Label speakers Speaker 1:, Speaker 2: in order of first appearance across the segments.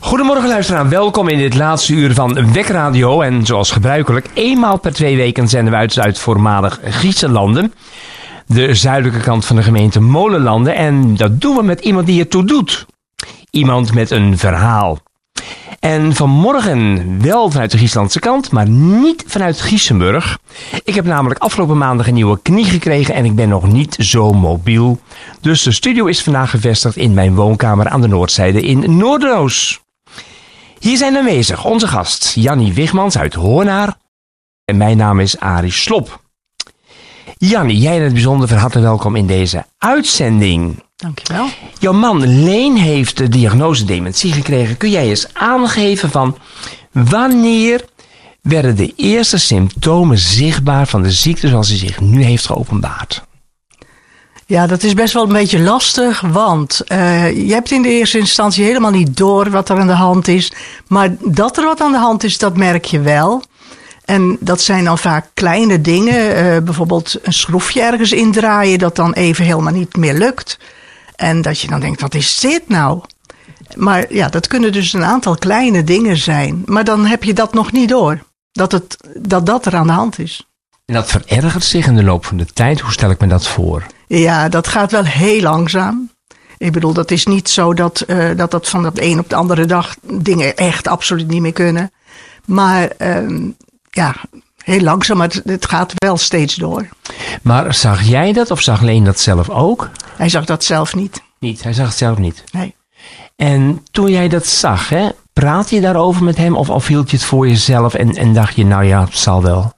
Speaker 1: Goedemorgen luisteraar, welkom in dit laatste uur van Wekradio. En zoals gebruikelijk, eenmaal per twee weken zenden we uit uit voormalig Griezenlanden. De zuidelijke kant van de gemeente Molenlanden. En dat doen we met iemand die ertoe doet. Iemand met een verhaal. En vanmorgen wel vanuit de Gieslandse kant, maar niet vanuit Giesenburg. Ik heb namelijk afgelopen maandag een nieuwe knie gekregen en ik ben nog niet zo mobiel. Dus de studio is vandaag gevestigd in mijn woonkamer aan de noordzijde in Noorderoos. Hier zijn aanwezig onze gast Jannie Wigmans uit Hoornaar. En mijn naam is Arie Slop. Jannie, jij in het bijzonder van harte welkom in deze uitzending.
Speaker 2: Dankjewel.
Speaker 1: Jouw man Leen heeft de diagnose dementie gekregen. Kun jij eens aangeven van wanneer werden de eerste symptomen zichtbaar van de ziekte zoals die zich nu heeft geopenbaard?
Speaker 2: Ja, dat is best wel een beetje lastig, want uh, je hebt in de eerste instantie helemaal niet door wat er aan de hand is. Maar dat er wat aan de hand is, dat merk je wel. En dat zijn dan vaak kleine dingen, uh, bijvoorbeeld een schroefje ergens indraaien dat dan even helemaal niet meer lukt. En dat je dan denkt, wat is dit nou? Maar ja, dat kunnen dus een aantal kleine dingen zijn. Maar dan heb je dat nog niet door, dat het, dat, dat er aan de hand is.
Speaker 1: En dat verergert zich in de loop van de tijd. Hoe stel ik me dat voor?
Speaker 2: Ja, dat gaat wel heel langzaam. Ik bedoel, dat is niet zo dat uh, dat, dat van de een op de andere dag dingen echt absoluut niet meer kunnen. Maar uh, ja, heel langzaam, maar het, het, gaat wel steeds door.
Speaker 1: Maar zag jij dat of zag Leen dat zelf ook?
Speaker 2: Hij zag dat zelf niet.
Speaker 1: Niet, hij zag het zelf niet?
Speaker 2: Nee.
Speaker 1: En toen jij dat zag, hè, praat je daarover met hem of, of hield je het voor jezelf en, en dacht je, nou ja, het zal wel?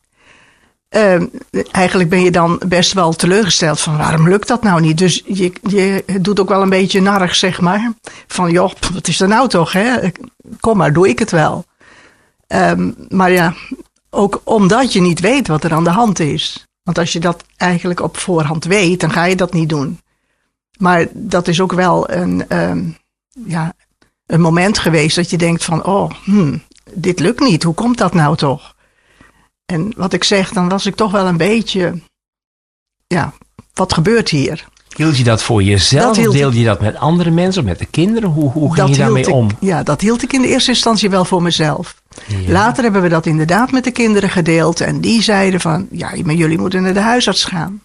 Speaker 2: Uh, eigenlijk ben je dan best wel teleurgesteld van waarom lukt dat nou niet? Dus je, je doet ook wel een beetje narig, zeg maar. Van joh, wat is er nou toch? Hè? Kom maar, doe ik het wel. Um, maar ja, ook omdat je niet weet wat er aan de hand is. Want als je dat eigenlijk op voorhand weet, dan ga je dat niet doen. Maar dat is ook wel een, um, ja, een moment geweest dat je denkt van, oh, hm, dit lukt niet. Hoe komt dat nou toch? En wat ik zeg, dan was ik toch wel een beetje, ja, wat gebeurt hier?
Speaker 1: Hield je dat voor jezelf of deelde je dat met andere mensen of met de kinderen? Hoe, hoe ging je daarmee
Speaker 2: ik,
Speaker 1: om?
Speaker 2: Ja, dat hield ik in de eerste instantie wel voor mezelf. Ja. Later hebben we dat inderdaad met de kinderen gedeeld. En die zeiden van, ja, maar jullie moeten naar de huisarts gaan.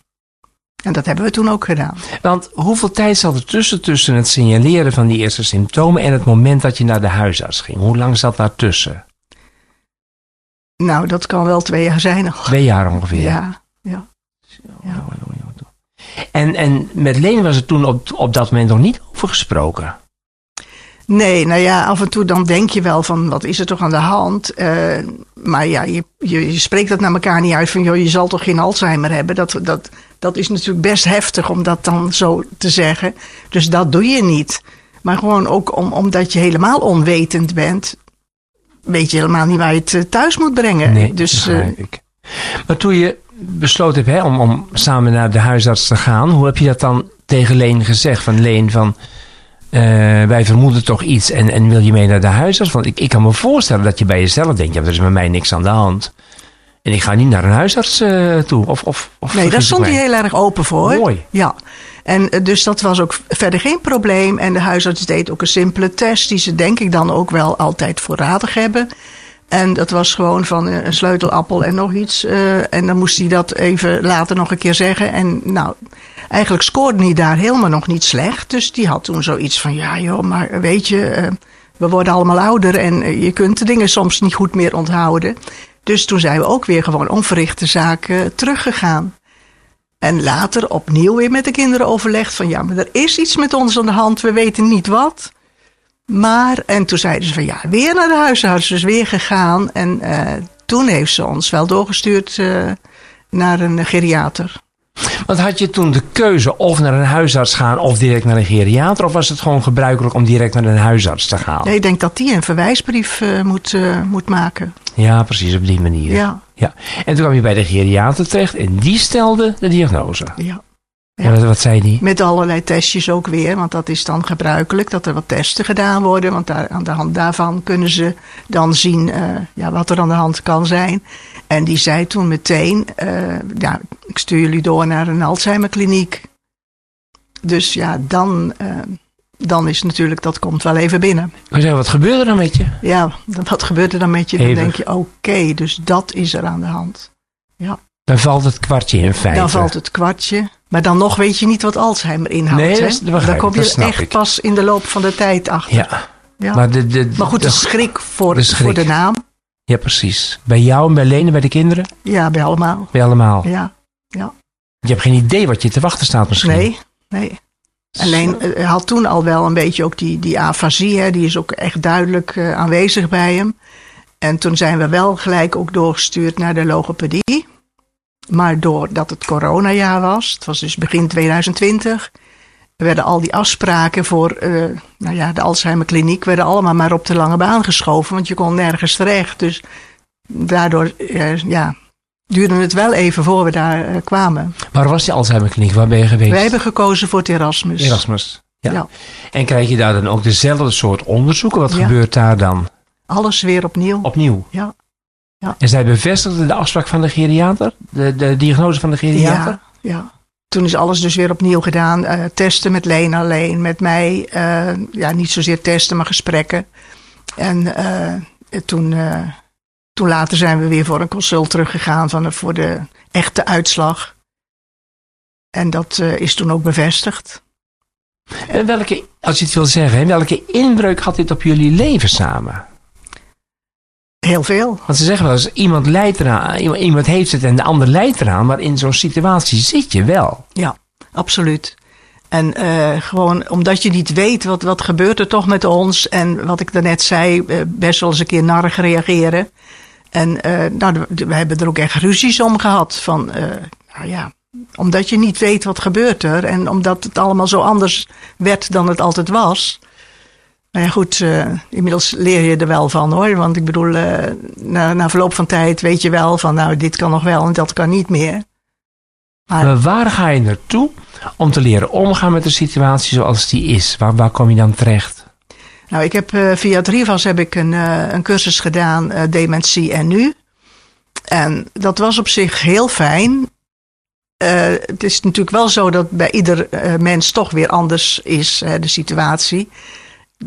Speaker 2: En dat hebben we toen ook gedaan.
Speaker 1: Want hoeveel tijd zat er tussen, tussen het signaleren van die eerste symptomen en het moment dat je naar de huisarts ging? Hoe lang zat daar tussen?
Speaker 2: Nou, dat kan wel twee jaar zijn al.
Speaker 1: Twee jaar ongeveer?
Speaker 2: Ja, ja.
Speaker 1: ja. En, en met Leen was het toen op, op dat moment nog niet over gesproken?
Speaker 2: Nee, nou ja, af en toe dan denk je wel van wat is er toch aan de hand. Uh, maar ja, je, je, je, spreekt dat naar elkaar niet uit van joh, je zal toch geen Alzheimer hebben. Dat, dat, dat is natuurlijk best heftig om dat dan zo te zeggen. Dus dat doe je niet. Maar gewoon ook om, omdat je helemaal onwetend bent, weet je helemaal niet waar je het thuis moet brengen.
Speaker 1: Nee,
Speaker 2: dus,
Speaker 1: uh, ik. Maar toen je besloten hebt hè, om, om samen naar de huisarts te gaan, hoe heb je dat dan tegen Leen gezegd? Van Leen, van uh, wij vermoeden toch iets en, en wil je mee naar de huisarts? Want ik, ik kan me voorstellen dat je bij jezelf denkt, ja, er is met mij niks aan de hand. En ik ga niet naar een huisarts uh, toe. Of, of, of
Speaker 2: nee, daar stond hij heel erg open voor.
Speaker 1: Mooi.
Speaker 2: Ja. En dus dat was ook verder geen probleem. En de huisarts deed ook een simpele test, die ze denk ik dan ook wel altijd voorradig hebben. En dat was gewoon van een sleutelappel en nog iets. Uh, en dan moest hij dat even later nog een keer zeggen. En nou, eigenlijk scoorde hij daar helemaal nog niet slecht. Dus die had toen zoiets van, ja joh, maar weet je, uh, we worden allemaal ouder en je kunt de dingen soms niet goed meer onthouden. Dus toen zijn we ook weer gewoon onverrichte zaken teruggegaan. En later opnieuw weer met de kinderen overlegd van, ja, maar er is iets met ons aan de hand, we weten niet wat. Maar, en toen zeiden ze van ja, weer naar de huisarts, dus weer gegaan. En uh, toen heeft ze ons wel doorgestuurd uh, naar een geriater.
Speaker 1: Want had je toen de keuze of naar een huisarts gaan of direct naar een geriater? Of was het gewoon gebruikelijk om direct naar een huisarts te gaan?
Speaker 2: Nee, ik denk dat die een verwijsbrief uh, moet, moet maken.
Speaker 1: Ja, precies op die manier.
Speaker 2: Ja.
Speaker 1: ja. En toen kwam je bij de geriater terecht en die stelde de diagnose.
Speaker 2: Ja.
Speaker 1: Ja. Wat, wat zei die?
Speaker 2: Met allerlei testjes ook weer, want dat is dan gebruikelijk dat er wat testen gedaan worden. Want daar, aan de hand daarvan kunnen ze dan zien uh, ja, wat er aan de hand kan zijn. En die zei toen meteen, uh, ja, ik stuur jullie door naar een Alzheimerkliniek. Dus ja, dan, uh, dan is natuurlijk, dat komt wel even binnen.
Speaker 1: Maar zeg, wat gebeurde er dan met je?
Speaker 2: Ja, wat gebeurt er dan met je? Dan
Speaker 1: Hevig.
Speaker 2: denk je, oké, dus dat is er aan de hand.
Speaker 1: Dan valt het kwartje in feite.
Speaker 2: Dan valt het kwartje. Maar dan nog weet je niet wat Alzheimer inhoudt.
Speaker 1: Nee,
Speaker 2: hè?
Speaker 1: dat begrijp
Speaker 2: Daar kom je echt
Speaker 1: ik.
Speaker 2: pas in de loop van de tijd achter.
Speaker 1: Ja,
Speaker 2: Ja.
Speaker 1: maar, de, de,
Speaker 2: Maar goed, de
Speaker 1: de-
Speaker 2: schrik voor
Speaker 1: de schrik.
Speaker 2: voor de naam.
Speaker 1: Ja, precies. Bij jou en bij Lene, bij de kinderen?
Speaker 2: Ja, bij allemaal.
Speaker 1: Bij allemaal.
Speaker 2: Ja.
Speaker 1: Je hebt geen idee wat je te wachten staat misschien.
Speaker 2: Nee, nee. Alleen eh, hij had toen al wel een beetje ook die, die afasie, hè, die is ook echt duidelijk eh, aanwezig bij hem. En toen zijn we wel gelijk ook doorgestuurd naar de logopedie. Maar doordat het coronajaar was, het was dus begin 2020, werden al die afspraken voor eh, nou ja, de Alzheimerkliniek werden allemaal maar op de lange baan geschoven, want je kon nergens terecht. Dus daardoor eh, ja, duurde het wel even voor we daar eh, kwamen.
Speaker 1: Waar was die Alzheimerkliniek? Waar ben je geweest?
Speaker 2: Wij hebben gekozen voor het Erasmus.
Speaker 1: Erasmus. Ja.
Speaker 2: Ja.
Speaker 1: En krijg je daar dan ook dezelfde soort onderzoeken? Wat
Speaker 2: Ja.
Speaker 1: gebeurt daar dan?
Speaker 2: Alles weer opnieuw.
Speaker 1: Opnieuw.
Speaker 2: Ja. Ja.
Speaker 1: En zij bevestigde de afspraak van de geriater? De, de diagnose van de geriater?
Speaker 2: Ja, ja. Toen is alles dus weer opnieuw gedaan. Eh, testen met Leen alleen, met mij. eh, ja, niet zozeer testen, maar gesprekken. En eh, toen, toen later zijn we weer voor een consult teruggegaan van, voor de echte uitslag. En dat is toen ook bevestigd.
Speaker 1: En welke, als je het wil zeggen, welke inbreuk had dit op jullie leven samen?
Speaker 2: Heel veel.
Speaker 1: Want ze zeggen wel eens, iemand lijdt eraan, iemand- heeft het en de ander lijdt eraan, maar in zo'n situatie zit je wel.
Speaker 2: Absoluut. En eh, gewoon omdat je niet weet wat, wat gebeurt er toch met ons. En wat ik daarnet zei, eh, best wel eens een keer narig reageren. En eh, nou, we hebben er ook echt ruzies om gehad. Van, nou ja, omdat je niet weet wat gebeurt er. En omdat het allemaal zo anders werd dan het altijd was. Nou ja, goed, eh, inmiddels leer je er wel van hoor. Want ik bedoel, eh, na, na verloop van tijd weet je wel van, nou, dit kan nog wel en dat kan niet meer. Maar-
Speaker 1: Maar waar ga je naartoe om te leren omgaan met de situatie zoals die is? Waar, waar kom je dan terecht?
Speaker 2: Nou, ik heb eh, via Trivas heb ik een, een cursus gedaan, dementie en nu. En dat was op zich heel fijn. Het is natuurlijk wel zo dat bij ieder mens toch weer anders is, de situatie.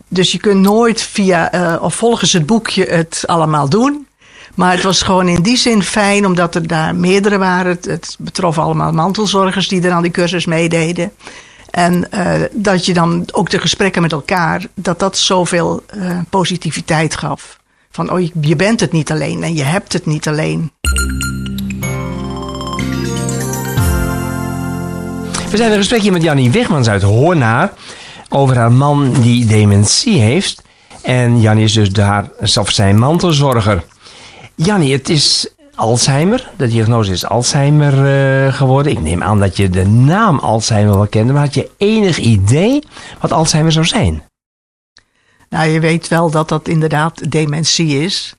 Speaker 2: Dus je kunt nooit via eh, of volgens het boekje het allemaal doen. Maar het was gewoon in die zin fijn, omdat er daar meerdere waren. Het, betrof allemaal mantelzorgers die er aan die cursus meededen. En eh, dat je dan ook de gesprekken met elkaar, dat dat zoveel eh, positiviteit gaf. Van, oh, je, bent het niet alleen en je hebt het niet alleen.
Speaker 1: We zijn in gesprekje met Jannie Wegmans uit Hoornaar over haar man die dementie heeft. En Jannie is dus daar zelf zijn mantelzorger. Jannie, het is Alzheimer. De diagnose is Alzheimer eh, geworden. Ik neem aan dat je de naam Alzheimer wel kende, maar had je enig idee wat Alzheimer zou zijn?
Speaker 2: Nou, je weet wel dat dat inderdaad dementie is.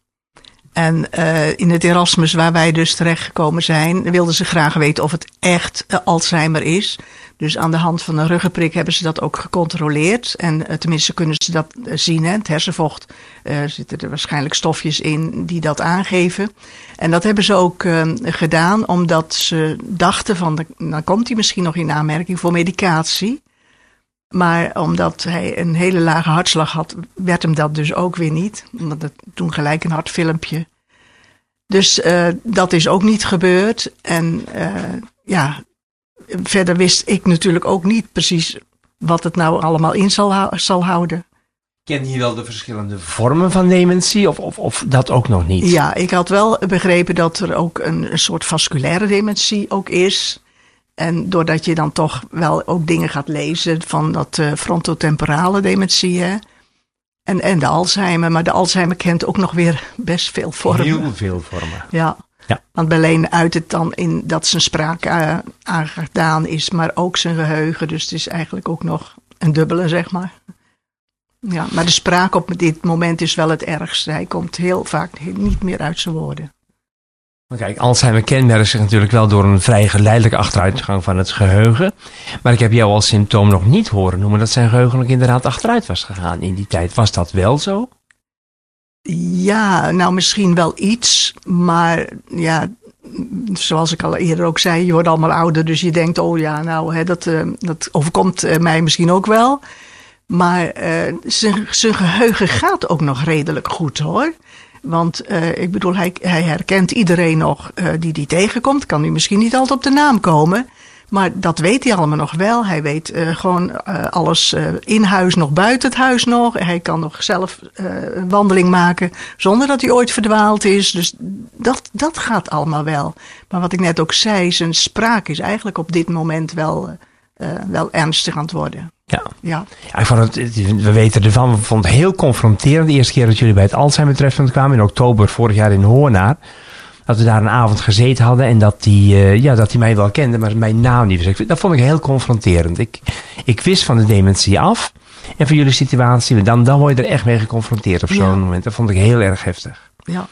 Speaker 2: En eh, in het Erasmus, waar wij dus terechtgekomen zijn, wilden ze graag weten of het echt eh, Alzheimer is. Dus aan de hand van een ruggenprik hebben ze dat ook gecontroleerd. En eh, tenminste kunnen ze dat eh, zien. Hè. Het hersenvocht eh, zitten er waarschijnlijk stofjes in die dat aangeven. En dat hebben ze ook eh, gedaan omdat ze dachten van, dan komt hij misschien nog in aanmerking voor medicatie. Maar omdat hij een hele lage hartslag had, werd hem dat dus ook weer niet. Want dat toen gelijk een hartfilmpje. Dus dat is ook niet gebeurd. En ja, verder wist ik natuurlijk ook niet precies wat het nou allemaal in zal, hou- zal houden.
Speaker 1: Ken je wel de verschillende vormen van dementie of, of, of dat ook nog niet?
Speaker 2: Ja, ik had wel begrepen dat er ook een, een soort vasculaire dementie ook is. En doordat je dan toch wel ook dingen gaat lezen van dat eh, frontotemporale dementie. Hè? En, en de Alzheimer. Maar de Alzheimer kent ook nog weer best veel vormen.
Speaker 1: Heel veel vormen.
Speaker 2: Ja.
Speaker 1: Ja.
Speaker 2: Want Leen uit het dan in dat zijn spraak eh, aangedaan is, maar ook zijn geheugen. Dus het is eigenlijk ook nog een dubbele, zeg maar. Ja, maar de spraak op dit moment is wel het ergste. Hij komt heel vaak niet meer uit zijn woorden.
Speaker 1: Maar Kijk, Alzheimer kenmerkt zich natuurlijk wel door een vrij geleidelijke achteruitgang van het geheugen. Maar ik heb jou als symptoom nog niet horen noemen dat zijn geheugen ook inderdaad achteruit was gegaan in die tijd. Was dat wel zo?
Speaker 2: Ja, nou misschien wel iets, maar ja, zoals ik al eerder ook zei, je wordt allemaal ouder, dus je denkt, oh ja, nou, hè, dat, eh, dat overkomt eh, mij misschien ook wel. Maar uh, zijn, zijn geheugen gaat ook nog redelijk goed hoor. Want uh, ik bedoel, hij, hij herkent iedereen nog uh, die die tegenkomt. Kan nu misschien niet altijd op de naam komen. Maar dat weet hij allemaal nog wel. Hij weet uh, gewoon uh, alles uh, in huis nog, buiten het huis nog. Hij kan nog zelf een wandeling maken zonder dat hij ooit verdwaald is. Dus dat, dat gaat allemaal wel. Maar wat ik net ook zei, zijn spraak is eigenlijk op dit moment wel, wel ernstig aan het worden.
Speaker 1: Ja. ja. ja ik vond het, we weten ervan, we vonden het heel confronterend. De eerste keer dat jullie bij het Alzheimer treffend kwamen in oktober vorig jaar in Hoornaar dat we daar een avond gezeten hadden en dat hij uh, ja, dat mij wel kende, maar mijn naam niet wist. Dat vond ik heel confronterend. Ik, ik wist van de dementie af en van jullie situatie, dan, dan word je er echt mee geconfronteerd op zo'n ja. moment. Dat vond ik heel erg heftig.
Speaker 2: Ja.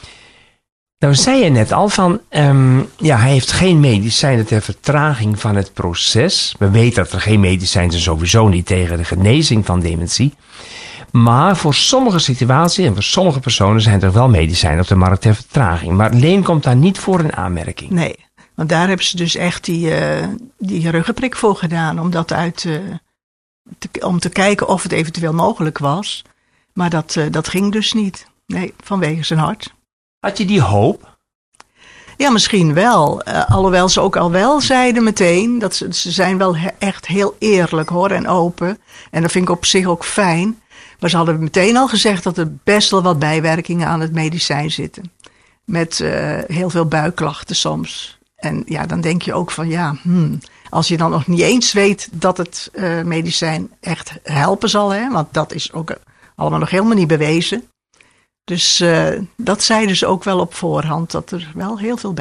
Speaker 1: Nou zei je net al van, um, ja, hij heeft geen medicijnen ter vertraging van het proces. We weten dat er geen medicijnen zijn sowieso niet tegen de genezing van dementie. Maar voor sommige situaties en voor sommige personen zijn er wel medicijnen op de markt ter vertraging. Maar Leen komt daar niet voor in aanmerking.
Speaker 2: Nee, want daar hebben ze dus echt die, uh, die ruggenprik voor gedaan. Om, dat uit, uh, te, om te kijken of het eventueel mogelijk was. Maar dat, uh, dat ging dus niet. Nee, vanwege zijn hart.
Speaker 1: Had je die hoop?
Speaker 2: Ja, misschien wel. Uh, alhoewel ze ook al wel zeiden meteen dat ze, ze zijn wel echt heel eerlijk hoor en open. En dat vind ik op zich ook fijn. Maar ze hadden meteen al gezegd dat er best wel wat bijwerkingen aan het medicijn zitten. Met uh, heel veel buikklachten soms. En ja, dan denk je ook van ja, hmm, als je dan nog niet eens weet dat het uh, medicijn echt helpen zal, hè, want dat is ook allemaal nog helemaal niet bewezen. Dus uh, dat zeiden ze ook wel op voorhand, dat er wel heel veel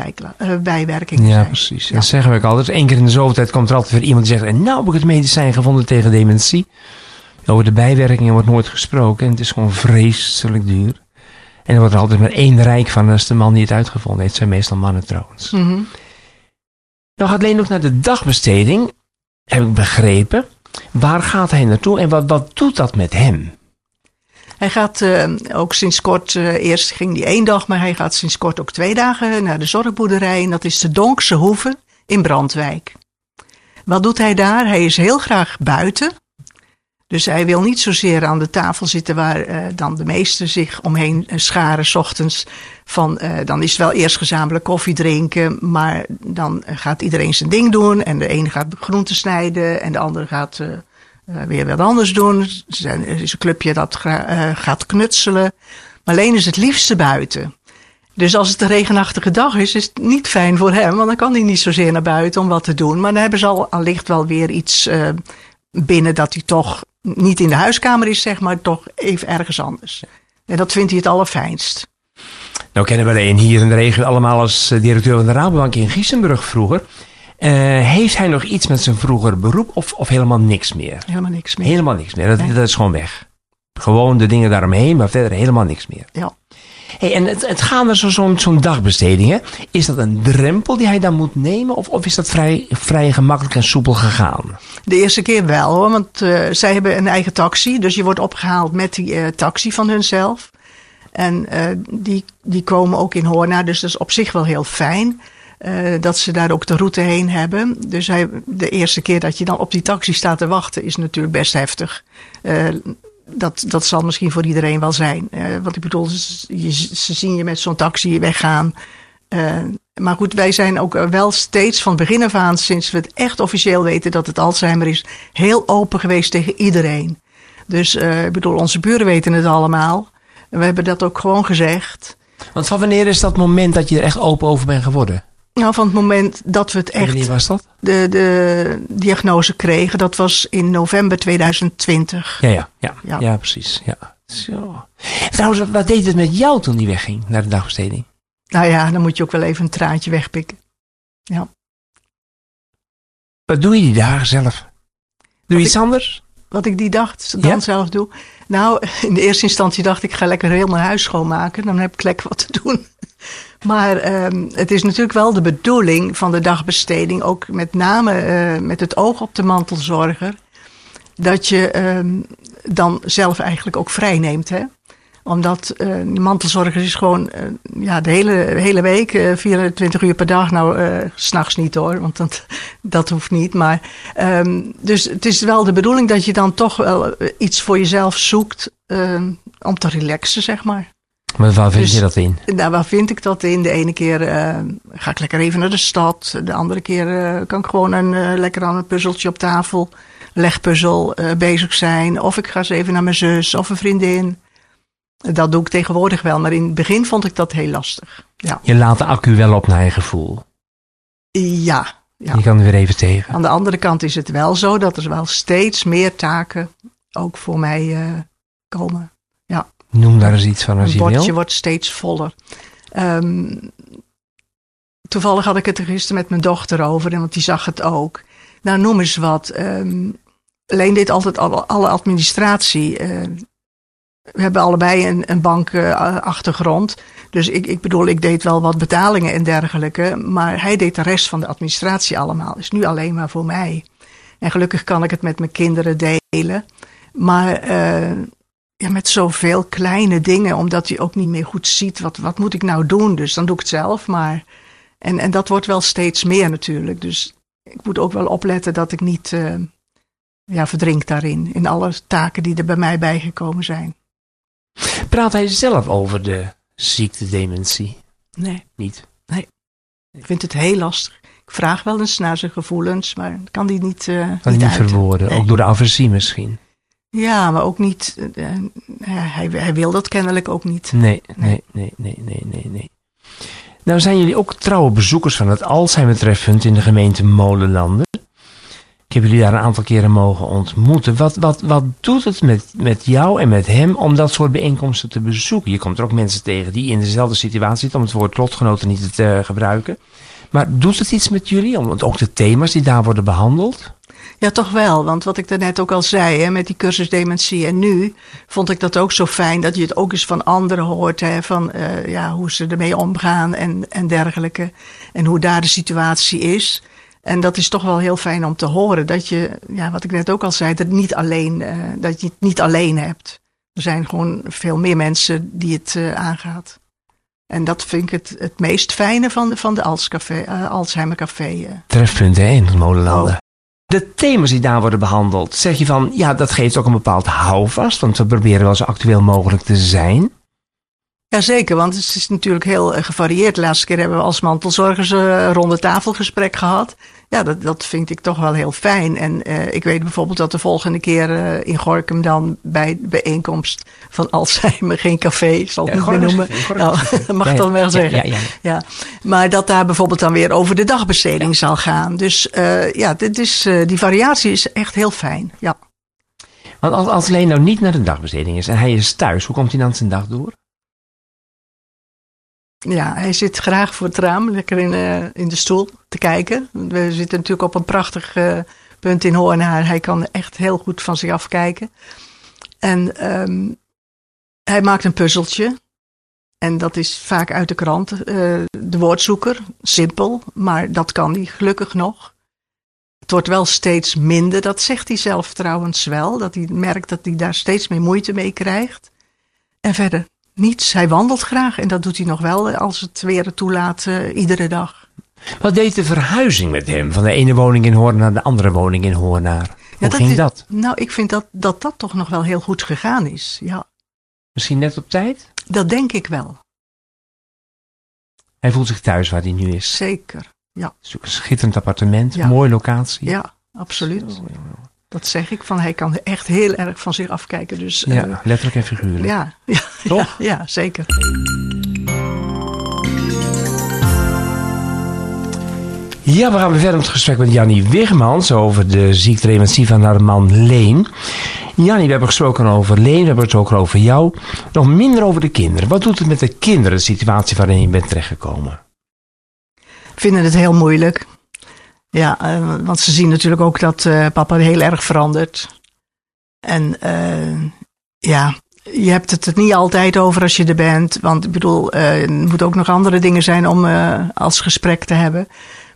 Speaker 2: bijwerkingen
Speaker 1: ja,
Speaker 2: zijn.
Speaker 1: Precies. Ja, Dat zeggen we ook altijd. Eén keer in de zoveel tijd komt er altijd weer iemand die zegt, en nou heb ik het medicijn gevonden tegen dementie. Over de bijwerkingen wordt nooit gesproken en het is gewoon vreselijk duur. En er wordt er altijd maar één rijk van, dat is de man die het uitgevonden heeft. Het zijn meestal mannen trouwens.
Speaker 2: Mm -hmm.
Speaker 1: Nou gaat Leen ook naar de dagbesteding, heb ik begrepen. Waar gaat hij naartoe en wat, wat doet dat met hem?
Speaker 2: Hij gaat uh, ook sinds kort, uh, eerst ging hij één dag, maar hij gaat sinds kort ook twee dagen naar de zorgboerderij. En dat is de Donkse Hoeve in Brandwijk. Wat doet hij daar? Hij is heel graag buiten. Dus hij wil niet zozeer aan de tafel zitten waar uh, dan de meesten zich omheen scharen, s ochtends. Van, uh, dan is het wel eerst gezamenlijk koffie drinken, maar dan gaat iedereen zijn ding doen. En de een gaat groenten snijden en de andere gaat weer wat anders doen. Er is een clubje dat gaat knutselen. Maar alleen is het liefste buiten. Dus als het een regenachtige dag is, is het niet fijn voor hem, want dan kan hij niet zozeer naar buiten om wat te doen. Maar dan hebben ze al allicht wel weer iets binnen dat hij toch niet in de huiskamer is, zeg maar, toch even ergens anders. En dat vindt hij het allerfijnst.
Speaker 1: Nou kennen we een hier in de regio allemaal als eh, directeur van de Rabobank in Giesenburg vroeger. Uh, heeft hij nog iets met zijn vroegere beroep of, of helemaal niks meer?
Speaker 2: Helemaal niks meer.
Speaker 1: Helemaal niks meer. Dat, nee. dat is gewoon weg. Gewoon de dingen daaromheen, maar verder helemaal niks meer.
Speaker 2: Ja.
Speaker 1: Hey, en het, het gaan zo'n zo dagbesteding, hè? Is dat een drempel die hij dan moet nemen? Of, of is dat vrij, vrij gemakkelijk en soepel gegaan?
Speaker 2: De eerste keer wel hoor, want uh, zij hebben een eigen taxi. Dus je wordt opgehaald met die uh, taxi van hunzelf. En uh, die, die komen ook in Hoorna, dus dat is op zich wel heel fijn. dat ze daar ook de route heen hebben. Dus hij, de eerste keer dat je dan op die taxi staat te wachten is natuurlijk best heftig dat, dat zal misschien voor iedereen wel zijn. Uh, want ik bedoel, ze, ze zien je met zo'n taxi weggaan. Uh, maar goed, wij zijn ook wel steeds van begin af aan, sinds we het echt officieel weten dat het Alzheimer is, heel open geweest tegen iedereen. Dus uh, ik bedoel, onze buren weten het allemaal. We hebben dat ook gewoon gezegd.
Speaker 1: Want van wanneer is dat moment dat je er echt open over bent geworden?
Speaker 2: Nou, van het moment dat we het echt.
Speaker 1: Wanneer was dat?
Speaker 2: De, de diagnose kregen, dat was in november 2020.
Speaker 1: Ja, ja, ja, ja. ja precies. Ja. Zo. Trouwens, wat deed het met jou toen die wegging naar de dagbesteding?
Speaker 2: Nou ja, dan moet je ook wel even een traantje wegpikken. Ja.
Speaker 1: Wat doe je die dagen zelf? Doe je iets anders?
Speaker 2: Wat ik die dag dan ja? zelf doe? Nou, in de eerste instantie dacht ik ga lekker heel mijn huis schoonmaken. Dan heb ik lekker wat te doen. Maar um, het is natuurlijk wel de bedoeling van de dagbesteding, ook met name uh, met het oog op de mantelzorger, dat je um, dan zelf eigenlijk ook vrij neemt. Hè? Omdat uh, die mantelzorger is gewoon uh, ja, de hele, hele week, uh, 24 uur per dag. Nou, s s'nachts niet hoor, want dat, dat hoeft niet. Maar, um, dus het is wel de bedoeling dat je dan toch wel iets voor jezelf zoekt om te relaxen, zeg maar.
Speaker 1: Maar waar vind dus, je dat in?
Speaker 2: Nou, waar vind ik dat in? De ene keer ga ik lekker even naar de stad. De andere keer kan ik gewoon een, lekker aan een puzzeltje op tafel legpuzzel bezig zijn. Of ik ga eens even naar mijn zus of een vriendin. Dat doe ik tegenwoordig wel, maar in het begin vond ik dat heel lastig. Ja.
Speaker 1: Je laat de accu wel op naar je gevoel.
Speaker 2: Ja, ja.
Speaker 1: Je kan er weer even tegen.
Speaker 2: Aan de andere kant is het wel zo dat er wel steeds meer taken ook voor mij komen.
Speaker 1: Noem daar eens iets van als
Speaker 2: je
Speaker 1: wil.
Speaker 2: Het bordje wordt steeds voller. Um, toevallig had ik het er gisteren met mijn dochter over, want die zag het ook. Nou, noem eens wat. Um, Leen deed altijd alle, alle administratie. Uh, we hebben allebei een, een bankachtergrond. Uh, dus ik, ik bedoel, ik deed wel wat betalingen en dergelijke. Maar hij deed de rest van de administratie allemaal. Is nu alleen maar voor mij. En gelukkig kan ik het met mijn kinderen delen. Maar uh, ja, met zoveel kleine dingen, omdat hij ook niet meer goed ziet. Wat, wat moet ik nou doen? Dus dan doe ik het zelf. Maar, en, en dat wordt wel steeds meer natuurlijk. Dus ik moet ook wel opletten dat ik niet uh, ja, verdrink daarin. In alle taken die er bij mij bijgekomen zijn.
Speaker 1: Praat hij zelf over de ziekte dementie?
Speaker 2: Nee.
Speaker 1: Niet?
Speaker 2: Nee. Ik vind het heel lastig. Ik vraag wel eens naar zijn gevoelens, maar kan die niet uh,
Speaker 1: Kan niet, niet verwoorden, nee. ook door de aversie misschien?
Speaker 2: Ja, maar ook niet... Uh, hij, hij wil dat kennelijk ook niet.
Speaker 1: Nee, nee, nee, nee, nee, nee, nee. Nou zijn jullie ook trouwe bezoekers van het Alzheimer treffpunt in de gemeente Molenlanden. Ik heb jullie daar een aantal keren mogen ontmoeten. Wat, wat, wat doet het met, met jou en met hem om dat soort bijeenkomsten te bezoeken? Je komt er ook mensen tegen die in dezelfde situatie zitten, om het woord lotgenoten niet te gebruiken. Maar doet het iets met jullie? Omdat ook de thema's die daar worden behandeld?
Speaker 2: Ja, toch wel. Want wat ik daarnet ook al zei, hè, met die cursus dementie en nu, vond ik dat ook zo fijn dat je het ook eens van anderen hoort. Hè, van uh, ja, hoe ze ermee omgaan en, en dergelijke. En hoe daar de situatie is. En dat is toch wel heel fijn om te horen. Dat je, ja, wat ik net ook al zei, dat, niet alleen, uh, dat je het niet alleen hebt. Er zijn gewoon veel meer mensen die het uh, aangaat. En dat vind ik het, het meest fijne van de, van de Alzcafé, uh, Alzheimer Café.
Speaker 1: Trefpunt hè, in Molenlanden. De thema's die daar worden behandeld, zeg je van ja, dat geeft ook een bepaald houvast, want we proberen wel zo actueel mogelijk te zijn.
Speaker 2: Jazeker, want het is natuurlijk heel gevarieerd. De laatste keer hebben we als mantelzorgers een ronde tafelgesprek gehad. Ja, dat, dat vind ik toch wel heel fijn. En uh, ik weet bijvoorbeeld dat de volgende keer uh, in Gorkum dan bij de bijeenkomst van Alzheimer geen café, zal ik ja, niet noemen. Nou, dat mag ik dan wel zeggen. Ja, Maar dat daar bijvoorbeeld dan weer over de dagbesteding zal gaan. Dus uh, ja, dit is, die variatie is echt heel fijn. Ja.
Speaker 1: Want als, als Leen nou niet naar de dagbesteding is en hij is thuis, hoe komt hij dan zijn dag door?
Speaker 2: Ja, hij zit graag voor het raam, lekker in, uh, in de stoel te kijken. We zitten natuurlijk op een prachtig uh, punt in Hoornaar. Hij kan echt heel goed van zich afkijken. En um, hij maakt een puzzeltje. En dat is vaak uit de krant. Uh, de woordzoeker, simpel, maar dat kan hij gelukkig nog. Het wordt wel steeds minder, dat zegt hij zelf trouwens wel. Dat hij merkt dat hij daar steeds meer moeite mee krijgt. En verder, niets. Hij wandelt graag en dat doet hij nog wel als het weer toelaat, uh, iedere dag.
Speaker 1: Wat deed de verhuizing met hem? Van de ene woning in Hoorn naar de andere woning in Hoornaar? Hoe ja, dat ging is, dat?
Speaker 2: Nou, ik vind dat, dat dat toch nog wel heel goed gegaan is, ja.
Speaker 1: Misschien net op tijd?
Speaker 2: Dat denk ik wel.
Speaker 1: Hij voelt zich thuis waar hij nu is.
Speaker 2: Zeker, ja.
Speaker 1: Het is ook een schitterend appartement, ja. mooie locatie.
Speaker 2: Ja, absoluut. Zo. Dat zeg ik, van hij kan echt heel erg van zich afkijken. Dus,
Speaker 1: ja, uh, letterlijk en figuurlijk.
Speaker 2: Ja, ja,
Speaker 1: Toch?
Speaker 2: Ja, ja, zeker.
Speaker 1: Ja, we gaan weer verder met het gesprek met Jannie Wigmans over de ziekte van haar man Leen. Jannie, we hebben gesproken over Leen, we hebben het ook over jou. Nog minder over de kinderen. Wat doet het met de kinderen, de situatie waarin je bent terechtgekomen?
Speaker 2: Vinden het heel moeilijk. Ja, uh, want ze zien natuurlijk ook dat uh, papa heel erg verandert. En uh, ja, je hebt het er niet altijd over als je er bent. Want ik bedoel, er moeten ook nog andere dingen zijn om als gesprek te hebben.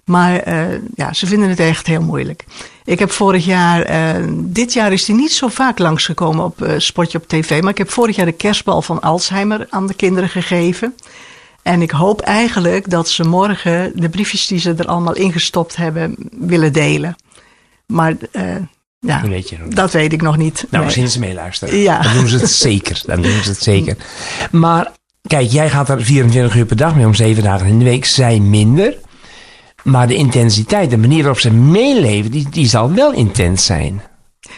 Speaker 2: Maar uh, ja, ze vinden het echt heel moeilijk. Ik heb vorig jaar, dit jaar is hij niet zo vaak langsgekomen op uh, Spotje op TV. Maar ik heb vorig jaar de kerstbal van Alzheimer aan de kinderen gegeven. En ik hoop eigenlijk dat ze morgen de briefjes die ze er allemaal ingestopt hebben willen delen. Maar ja, weet je dat weet ik nog niet. Nou,
Speaker 1: nee. misschien ze meeluisteren. Ja. Dan doen ze het zeker. Dan doen ze het zeker. Maar kijk, jij gaat er 24 uur per dag mee om zeven dagen in de week. zijn minder. Maar de intensiteit, de manier waarop ze meeleven, die, die zal wel intens zijn.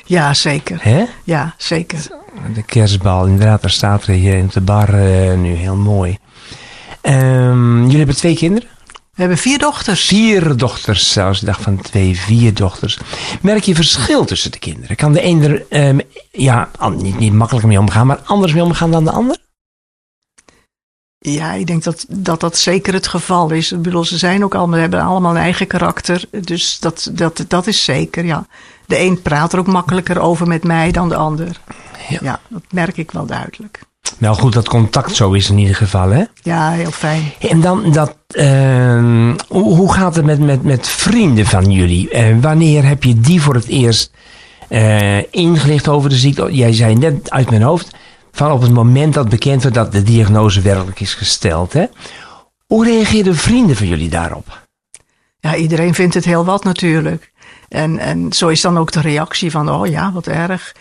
Speaker 2: Ja, zeker.
Speaker 1: Hè?
Speaker 2: Ja, zeker.
Speaker 1: De kerstbal, inderdaad, daar staat er hier in de bar uh, nu heel mooi. Um, jullie hebben twee kinderen?
Speaker 2: We hebben vier dochters.
Speaker 1: Vier dochters zelfs. Ik dacht van twee, vier dochters. Merk je verschil tussen de kinderen? Kan de een er um, ja, niet, niet makkelijker mee omgaan, maar anders mee omgaan dan de ander?
Speaker 2: Ja, ik denk dat, dat dat zeker het geval is. Ik bedoel, ze zijn ook allemaal, hebben allemaal een eigen karakter. Dus dat, dat, dat is zeker, ja. De een praat er ook makkelijker over met mij dan de ander. Ja, ja dat merk ik wel duidelijk.
Speaker 1: Wel goed dat contact zo is in ieder geval, hè?
Speaker 2: Ja, heel fijn.
Speaker 1: En dan dat, uh, hoe gaat het met, met, met vrienden van jullie? Uh, wanneer heb je die voor het eerst uh, ingelicht over de ziekte? Jij zei net uit mijn hoofd, van op het moment dat bekend werd dat de diagnose werkelijk is gesteld, hè? Hoe reageerden vrienden van jullie daarop?
Speaker 2: Ja, iedereen vindt het heel wat natuurlijk. En, en zo is dan ook de reactie van, oh ja, wat erg.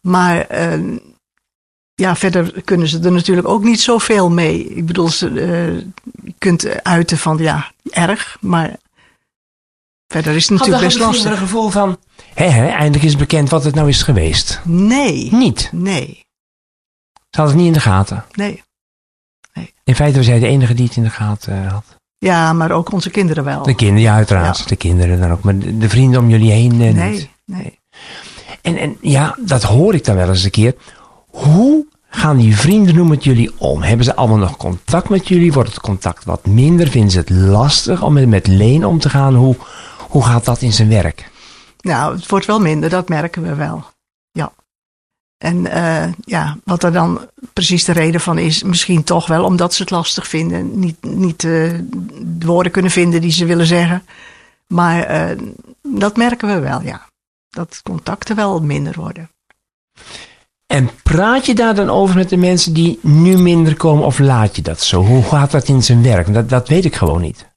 Speaker 2: Maar uh, ja, verder kunnen ze er natuurlijk ook niet zoveel mee. Ik bedoel, ze, uh, je kunt uiten van ja, erg, maar verder is het natuurlijk best lastig. Had
Speaker 1: een gevoel van, hé, hé, eindelijk is bekend wat het nou is geweest?
Speaker 2: Nee.
Speaker 1: Niet?
Speaker 2: Nee.
Speaker 1: Ze hadden het niet in de gaten?
Speaker 2: Nee. nee.
Speaker 1: In feite was jij de enige die het in de gaten had.
Speaker 2: Ja, maar ook onze kinderen wel.
Speaker 1: De kinderen, ja, uiteraard. De kinderen dan ook. Maar de, vrienden om jullie heen
Speaker 2: uh, nee, niet. Nee.
Speaker 1: En, en ja, dat hoor ik dan wel eens een keer. Hoe gaan die vrienden nu met jullie om? Hebben ze allemaal nog contact met jullie? Wordt het contact wat minder? Vinden ze het lastig om met Leen om te gaan? Hoe, hoe gaat dat in zijn werk?
Speaker 2: Nou, het wordt wel minder, dat merken we wel. Ja. En uh, ja, wat er dan precies de reden van is, misschien toch wel omdat ze het lastig vinden. Niet, niet uh, de woorden kunnen vinden die ze willen zeggen. Maar uh, dat merken we wel, ja. Dat contacten wel minder worden.
Speaker 1: En praat je daar dan over met de mensen die nu minder komen of laat je dat zo? Hoe gaat dat in zijn werk? Dat, dat weet ik gewoon niet.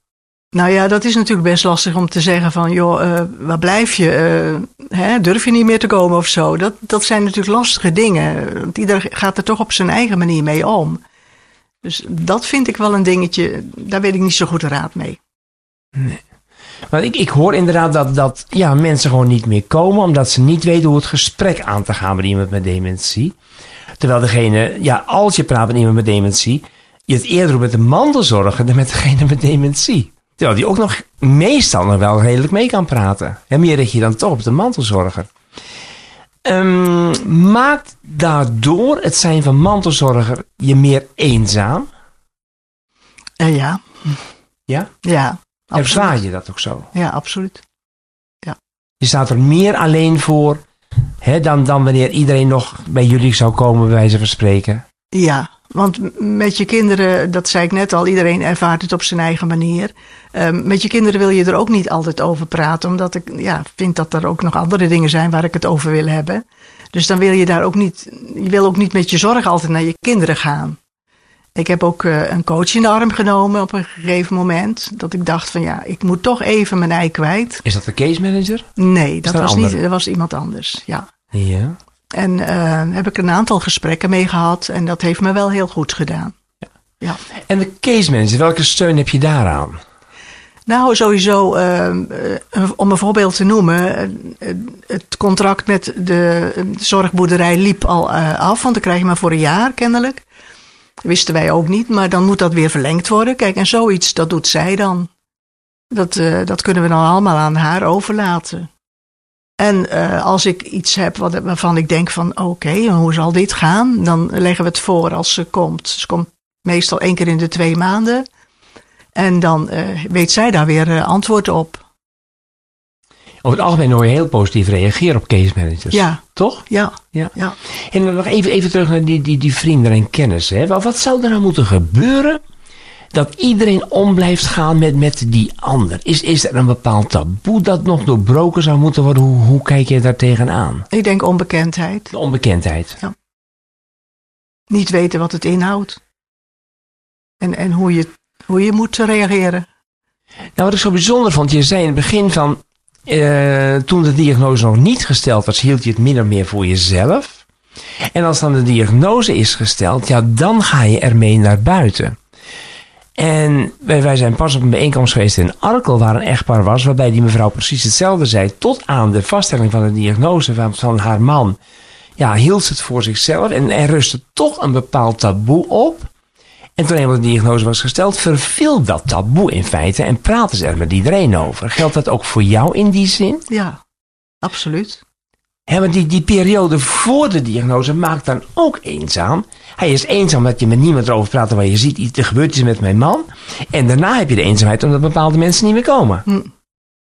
Speaker 2: Nou ja, dat is natuurlijk best lastig om te zeggen van, joh, uh, waar blijf je? Uh, hè, durf je niet meer te komen of zo? Dat, dat zijn natuurlijk lastige dingen. Want ieder gaat er toch op zijn eigen manier mee om. Dus dat vind ik wel een dingetje, daar weet ik niet zo goed raad mee.
Speaker 1: Nee. Maar ik, ik hoor inderdaad dat, dat ja, mensen gewoon niet meer komen omdat ze niet weten hoe het gesprek aan te gaan met iemand met dementie. Terwijl degene, ja, als je praat met iemand met dementie, je het eerder met de mantelzorger dan met degene met dementie. Terwijl die ook nog meestal nog wel redelijk mee kan praten. En meer richt je dan toch op de mantelzorger. Um, maakt daardoor het zijn van mantelzorger je meer eenzaam?
Speaker 2: Uh, ja.
Speaker 1: Ja?
Speaker 2: Ja.
Speaker 1: Ervaar je dat ook zo?
Speaker 2: Ja, absoluut. Ja.
Speaker 1: Je staat er meer alleen voor hè, dan, dan wanneer iedereen nog bij jullie zou komen, bij wijze van spreken.
Speaker 2: Ja, want met je kinderen, dat zei ik net al, iedereen ervaart het op zijn eigen manier. Um, met je kinderen wil je er ook niet altijd over praten, omdat ik ja, vind dat er ook nog andere dingen zijn waar ik het over wil hebben. Dus dan wil je daar ook niet, je wil ook niet met je zorg altijd naar je kinderen gaan. Ik heb ook uh, een coach in de arm genomen op een gegeven moment. Dat ik dacht van ja, ik moet toch even mijn ei kwijt.
Speaker 1: Is dat de case manager?
Speaker 2: Nee, dat, was, niet, dat was iemand anders. Ja.
Speaker 1: ja.
Speaker 2: En uh, heb ik een aantal gesprekken mee gehad. En dat heeft me wel heel goed gedaan. Ja. ja.
Speaker 1: En de case manager, welke steun heb je daaraan?
Speaker 2: Nou, sowieso, uh, om een voorbeeld te noemen. het contract met de zorgboerderij liep al af. Want dan krijg je maar voor een jaar kennelijk. Wisten wij ook niet, maar dan moet dat weer verlengd worden. Kijk, en zoiets, dat doet zij dan. Dat, uh, dat kunnen we dan allemaal aan haar overlaten. En uh, als ik iets heb wat, waarvan ik denk van oké, hoe zal dit gaan? Dan leggen we het voor als ze komt. Ze komt meestal één keer in de twee maanden. En dan uh, weet zij daar weer antwoord op.
Speaker 1: Over het algemeen hoor je heel positief reageren op case managers.
Speaker 2: Ja.
Speaker 1: Toch?
Speaker 2: Ja. ja. ja.
Speaker 1: En dan nog even, even terug naar die, die, die vrienden en kennissen. Hè. Wat zou er nou moeten gebeuren dat iedereen om blijft gaan met, met die ander? Is, is er een bepaald taboe dat nog doorbroken zou moeten worden? Hoe, hoe kijk je daar tegenaan?
Speaker 2: Ik denk onbekendheid.
Speaker 1: De onbekendheid.
Speaker 2: Niet weten wat het inhoudt. En, en hoe, je, hoe je moet reageren.
Speaker 1: Nou, wat ik zo bijzonder vond, je zei in het begin van, eh, toen de diagnose nog niet gesteld was, hield je het min of meer voor jezelf. En als dan de diagnose is gesteld, ja, dan ga je ermee naar buiten. En wij, zijn pas op een bijeenkomst geweest in Arkel, waar een echtpaar was, waarbij die mevrouw precies hetzelfde zei, tot aan de vaststelling van de diagnose van, van haar man. Ja, hield ze het voor zichzelf en er rustte toch een bepaald taboe op. En toen eenmaal de diagnose was gesteld, verviel dat taboe in feite en praten ze er met iedereen over. Geldt dat ook voor jou in die zin?
Speaker 2: Ja, absoluut.
Speaker 1: Hè, want die, die periode voor de diagnose maakt dan ook eenzaam. Hij is eenzaam omdat je met niemand erover praat waar je ziet, iets- er gebeurt iets met mijn man. En daarna heb je de eenzaamheid omdat bepaalde mensen niet meer komen.
Speaker 2: Hm.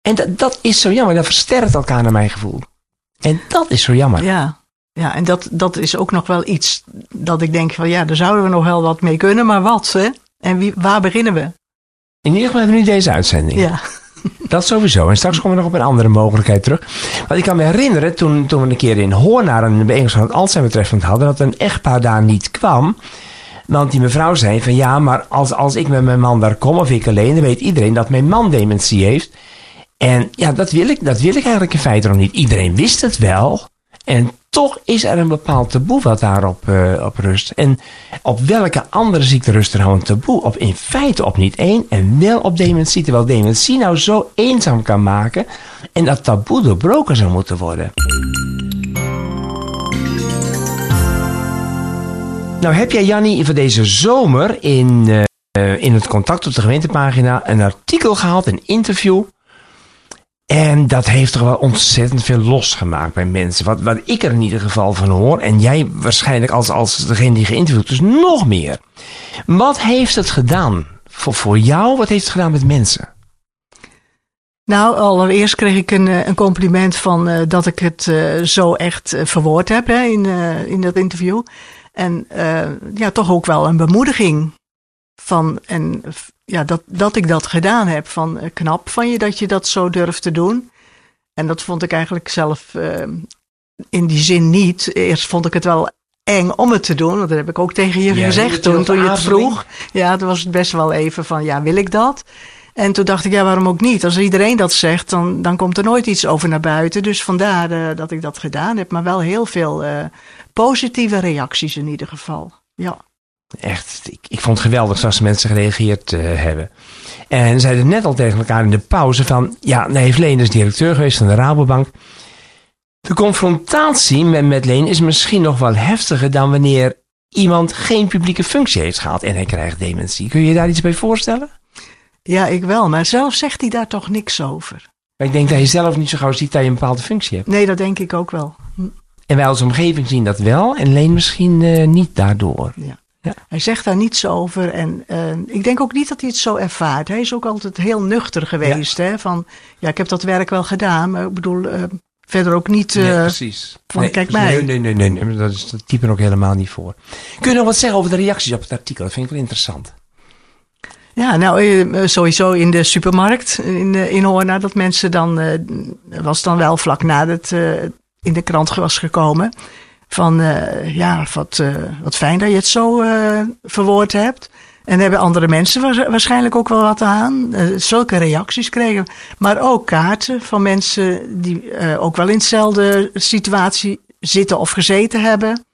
Speaker 1: En dat, dat is zo jammer, dat versterkt elkaar naar mijn gevoel. En dat is zo jammer.
Speaker 2: Ja, ja en dat, dat is ook nog wel iets dat ik denk van ja, daar zouden we nog wel wat mee kunnen, maar wat hè? En wie, waar beginnen we?
Speaker 1: In ieder geval hebben we nu deze uitzending.
Speaker 2: Ja,
Speaker 1: Dat sowieso. En straks komen we nog op een andere mogelijkheid terug. Want ik kan me herinneren, toen, toen we een keer in Hoorn naar een bijeenkomst van het Alzheimer treffend hadden, dat een echtpaar daar niet kwam. Want die mevrouw zei van ja, maar als, als ik met mijn man daar kom of ik alleen, dan weet iedereen dat mijn man dementie heeft. En ja, dat wil ik, dat wil ik eigenlijk in feite nog niet. Iedereen wist het wel. En toch is er een bepaald taboe wat daarop eh, op rust. En op welke andere ziekte rust er nou een taboe? Op in feite op niet één en wel op dementie. Terwijl dementie nou zo eenzaam kan maken en dat taboe doorbroken zou moeten worden. Nou heb jij Jannie voor deze zomer in, eh, in het contact op de gemeentepagina een artikel gehaald, een interview. En dat heeft toch wel ontzettend veel losgemaakt bij mensen. Wat, wat ik er in ieder geval van hoor. En jij waarschijnlijk als, als degene die geïnterviewd is nog meer. Wat heeft het gedaan voor, voor jou? Wat heeft het gedaan met mensen?
Speaker 2: Nou, allereerst kreeg ik een, eh, een compliment van eh, dat ik het eh, zo echt verwoord heb in, in dat interview. En ja, toch ook wel een bemoediging van en ja, dat, dat ik dat gedaan heb. Van eh, knap van je dat je dat zo durft te doen. En dat vond ik eigenlijk zelf eh, in die zin niet. Eerst vond ik het wel eng om het te doen. Want dat heb ik ook tegen je
Speaker 1: Ja,
Speaker 2: gezegd toen, toen je het vroeg. Ja, toen was het best wel even van ja, wil ik dat? En toen dacht ik, ja, waarom ook niet? Als iedereen dat zegt, dan, dan komt er nooit iets over naar buiten. Dus vandaar eh, dat ik dat gedaan heb. Maar wel heel veel positieve reacties in ieder geval. Ja.
Speaker 1: Echt, ik, ik vond het geweldig zoals de mensen gereageerd eh, hebben. En zeiden net al tegen elkaar in de pauze van... Ja, nou heeft Leen is directeur geweest van de Rabobank. De confrontatie met, met Leen is misschien nog wel heftiger dan wanneer iemand geen publieke functie heeft gehad en hij krijgt dementie. Kun je je daar iets bij voorstellen?
Speaker 2: ja, ik wel. Maar zelf zegt hij daar toch niks over.
Speaker 1: Maar ik denk dat je zelf niet zo gauw ziet dat je een bepaalde functie hebt.
Speaker 2: Nee, dat denk ik ook wel. Hm,
Speaker 1: En wij als omgeving zien dat wel en Leen misschien eh, niet daardoor.
Speaker 2: Hij zegt daar niets over. En eh, ik denk ook niet dat hij het zo ervaart. Hij is ook altijd heel nuchter geweest. Hè? Van, ja, ik heb dat werk wel gedaan. Maar ik bedoel, eh, verder ook niet... eh,
Speaker 1: Nee, precies.
Speaker 2: van,
Speaker 1: nee,
Speaker 2: kijk mij.
Speaker 1: Nee, nee, nee, nee, dat is dat type er ook helemaal niet voor. Kun je nog wat zeggen over de reacties op het artikel? Dat vind ik wel interessant.
Speaker 2: Ja, nou eh, sowieso in de supermarkt in, eh, in Hoorna. Dat mensen dan, eh, was dan wel vlak nadat het eh, in de krant was gekomen. Van eh, ja, wat, eh, wat fijn dat je het zo eh, verwoord hebt. En hebben andere mensen wa- waarschijnlijk ook wel wat aan. Zulke reacties kregen. Maar ook kaarten van mensen die ook wel in dezelfde situatie zitten of gezeten hebben.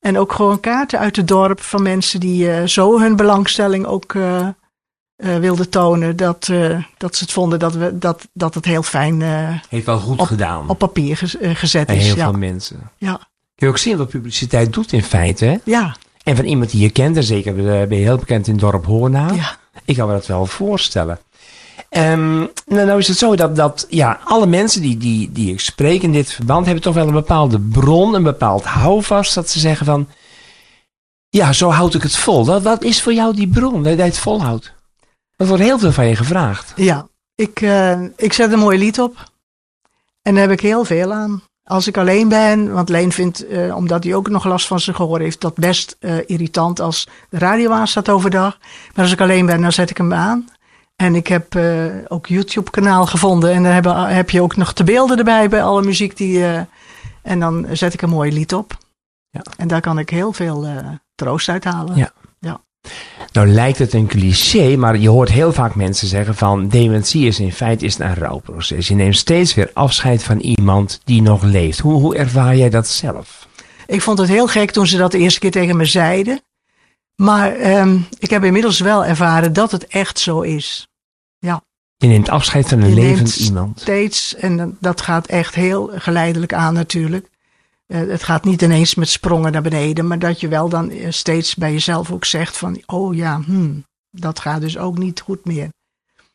Speaker 2: En ook gewoon kaarten uit het dorp van mensen die zo hun belangstelling ook wilden tonen. Dat, dat ze het vonden dat, we, dat, dat het heel fijn
Speaker 1: Heeft wel goed
Speaker 2: Op-
Speaker 1: gedaan.
Speaker 2: op papier gez- gezet
Speaker 1: bij
Speaker 2: is.
Speaker 1: heel
Speaker 2: Ja.
Speaker 1: veel mensen.
Speaker 2: Ja.
Speaker 1: Kun je ook zien wat publiciteit doet in feite. Hè?
Speaker 2: Ja,
Speaker 1: En van iemand die je kent, en zeker ben je heel bekend in het dorp Hoorna.
Speaker 2: ja.
Speaker 1: Ik kan me dat wel voorstellen. Ehm, nou, nou is het zo dat, dat ja, alle mensen die, die, die ik spreek in dit verband hebben toch wel een bepaalde bron, een bepaald houvast. Dat ze zeggen van, ja, zo houd ik het vol. Wat, wat is voor jou die bron, dat je het volhoudt? Er wordt heel veel van je gevraagd.
Speaker 2: ja. Ik, eh, ik zet een mooi lied op. En daar heb ik heel veel aan. Als ik alleen ben, want Leen vindt, uh, omdat hij ook nog last van zijn gehoor heeft, dat best uh, irritant als de radio aan staat overdag. Maar als ik alleen ben, dan zet ik hem aan. En ik heb uh, ook YouTube-kanaal gevonden. En daar heb, heb, je ook nog de beelden erbij bij alle muziek die. en dan zet ik een mooi lied op. Ja. En daar kan ik heel veel troost uit halen.
Speaker 1: Ja. Nou lijkt het een cliché, maar je hoort heel vaak mensen zeggen van dementie is in feite is een rouwproces. Je neemt steeds weer afscheid van iemand die nog leeft. Hoe, hoe ervaar jij dat zelf?
Speaker 2: Ik vond het heel gek toen ze dat de eerste keer tegen me zeiden. Maar um, ik heb inmiddels wel ervaren dat het echt zo is. Ja.
Speaker 1: Je neemt afscheid van een levend iemand.
Speaker 2: Steeds, en dat gaat echt heel geleidelijk aan natuurlijk. Uh, het gaat niet ineens met sprongen naar beneden, maar dat je wel dan eh, steeds bij jezelf ook zegt van, oh ja, hmm, dat gaat dus ook niet goed meer.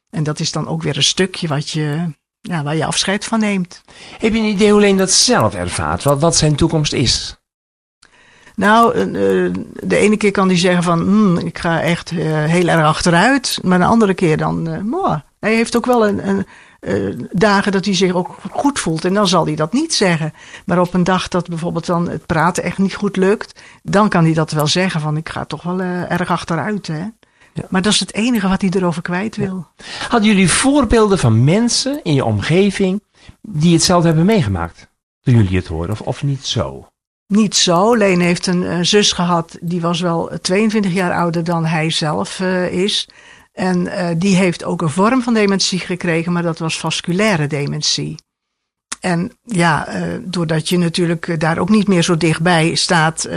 Speaker 2: En dat is dan ook weer een stukje wat je, ja, waar je afscheid van neemt.
Speaker 1: Heb je een idee hoe alleen dat zelf ervaart, wat, wat zijn toekomst is?
Speaker 2: Nou, uh, de ene keer kan hij zeggen van, hmm, ik ga echt heel erg achteruit. Maar de andere keer dan, mooi. Hij heeft ook wel een, een uh, dagen dat hij zich ook goed voelt. En dan zal hij dat niet zeggen. Maar op een dag dat bijvoorbeeld dan het praten echt niet goed lukt, dan kan hij dat wel zeggen van ik ga toch wel uh, erg achteruit. Hè? Ja. Maar dat is het enige wat hij erover kwijt wil. Ja.
Speaker 1: Hadden jullie voorbeelden van mensen in je omgeving die hetzelfde hebben meegemaakt? Toen jullie het horen, of, of niet zo?
Speaker 2: Niet zo. Leen heeft een uh, zus gehad, die was wel 22 jaar ouder dan hij zelf is. En uh, die heeft ook een vorm van dementie gekregen, maar dat was vasculaire dementie. En ja, uh, doordat je natuurlijk daar ook niet meer zo dichtbij staat,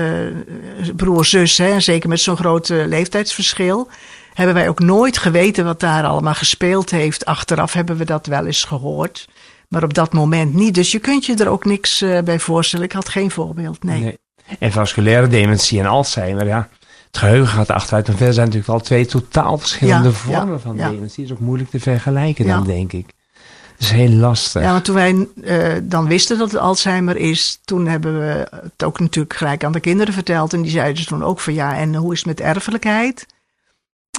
Speaker 2: broer, zus, hè, zeker met zo'n groot leeftijdsverschil, hebben wij ook nooit geweten wat daar allemaal gespeeld heeft. Achteraf hebben we dat wel eens gehoord, maar op dat moment niet. Dus je kunt je er ook niks bij voorstellen. Ik had geen voorbeeld, nee.
Speaker 1: En vasculaire dementie en Alzheimer, ja, het geheugen gaat achteruit. En verder zijn natuurlijk wel twee totaal verschillende vormen van ja. dementie. Het is ook moeilijk te vergelijken dan, denk ik. Het is heel lastig.
Speaker 2: Ja, maar toen wij uh, dan wisten dat het Alzheimer is, toen hebben we het ook natuurlijk gelijk aan de kinderen verteld. En die zeiden dus toen ook van ja, en hoe is het met erfelijkheid?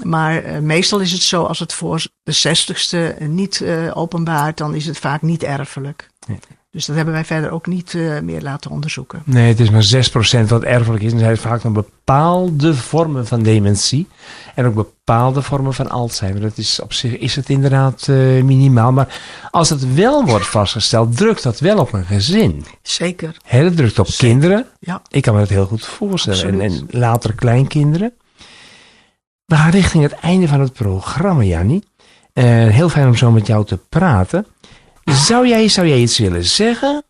Speaker 2: Maar uh, meestal is het zo, als het voor de zestigste niet uh, openbaart, dan is het vaak niet erfelijk. Nee. Dus dat hebben wij verder ook niet uh, meer laten onderzoeken.
Speaker 1: Nee, het is maar 6% wat erfelijk is. En zijn vaak dan bepaalde vormen van dementie. En ook bepaalde vormen van Alzheimer. Dat is op zich is het inderdaad uh, minimaal. Maar als het wel wordt vastgesteld, drukt dat wel op een gezin.
Speaker 2: Zeker.
Speaker 1: He, dat drukt op
Speaker 2: Zeker.
Speaker 1: kinderen.
Speaker 2: Ja.
Speaker 1: Ik kan me dat heel goed voorstellen. En, en, later kleinkinderen. We gaan richting het einde van het programma, Jannie. Uh, heel fijn om zo met jou te praten. Zou jij, iets willen zeggen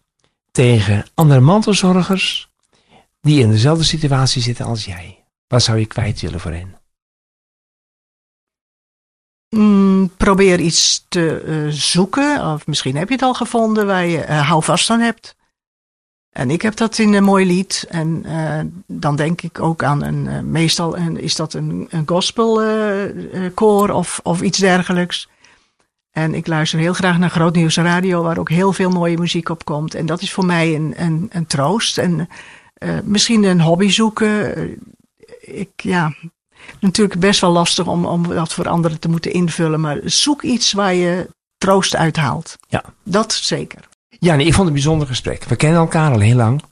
Speaker 1: tegen andere mantelzorgers die in dezelfde situatie zitten als jij? Wat zou je kwijt willen voor hen?
Speaker 2: Mm, probeer iets te uh, zoeken, of misschien heb je het al gevonden, waar je uh, hou vast aan hebt. En ik heb dat in een mooi lied. En uh, dan denk ik ook aan een, meestal een, is dat een, een gospelkoor of, of iets dergelijks. En ik luister heel graag naar Groot Nieuws Radio, waar ook heel veel mooie muziek op komt. En dat is voor mij een, een, een troost. En uh, misschien een hobby zoeken. Ik, ja, natuurlijk best wel lastig om, om dat voor anderen te moeten invullen. Maar zoek iets waar je troost uithaalt.
Speaker 1: Ja.
Speaker 2: Dat zeker.
Speaker 1: Ja, nee, ik vond het een bijzonder gesprek. We kennen elkaar al heel lang.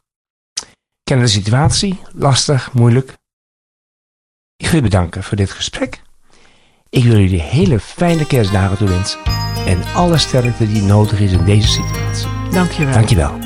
Speaker 1: Kennen de situatie. Lastig, moeilijk. Ik wil je bedanken voor dit gesprek. Ik wil jullie hele fijne kerstdagen toewensen. En alle sterkte die nodig is in deze situatie.
Speaker 2: Dankjewel.
Speaker 1: Dankjewel.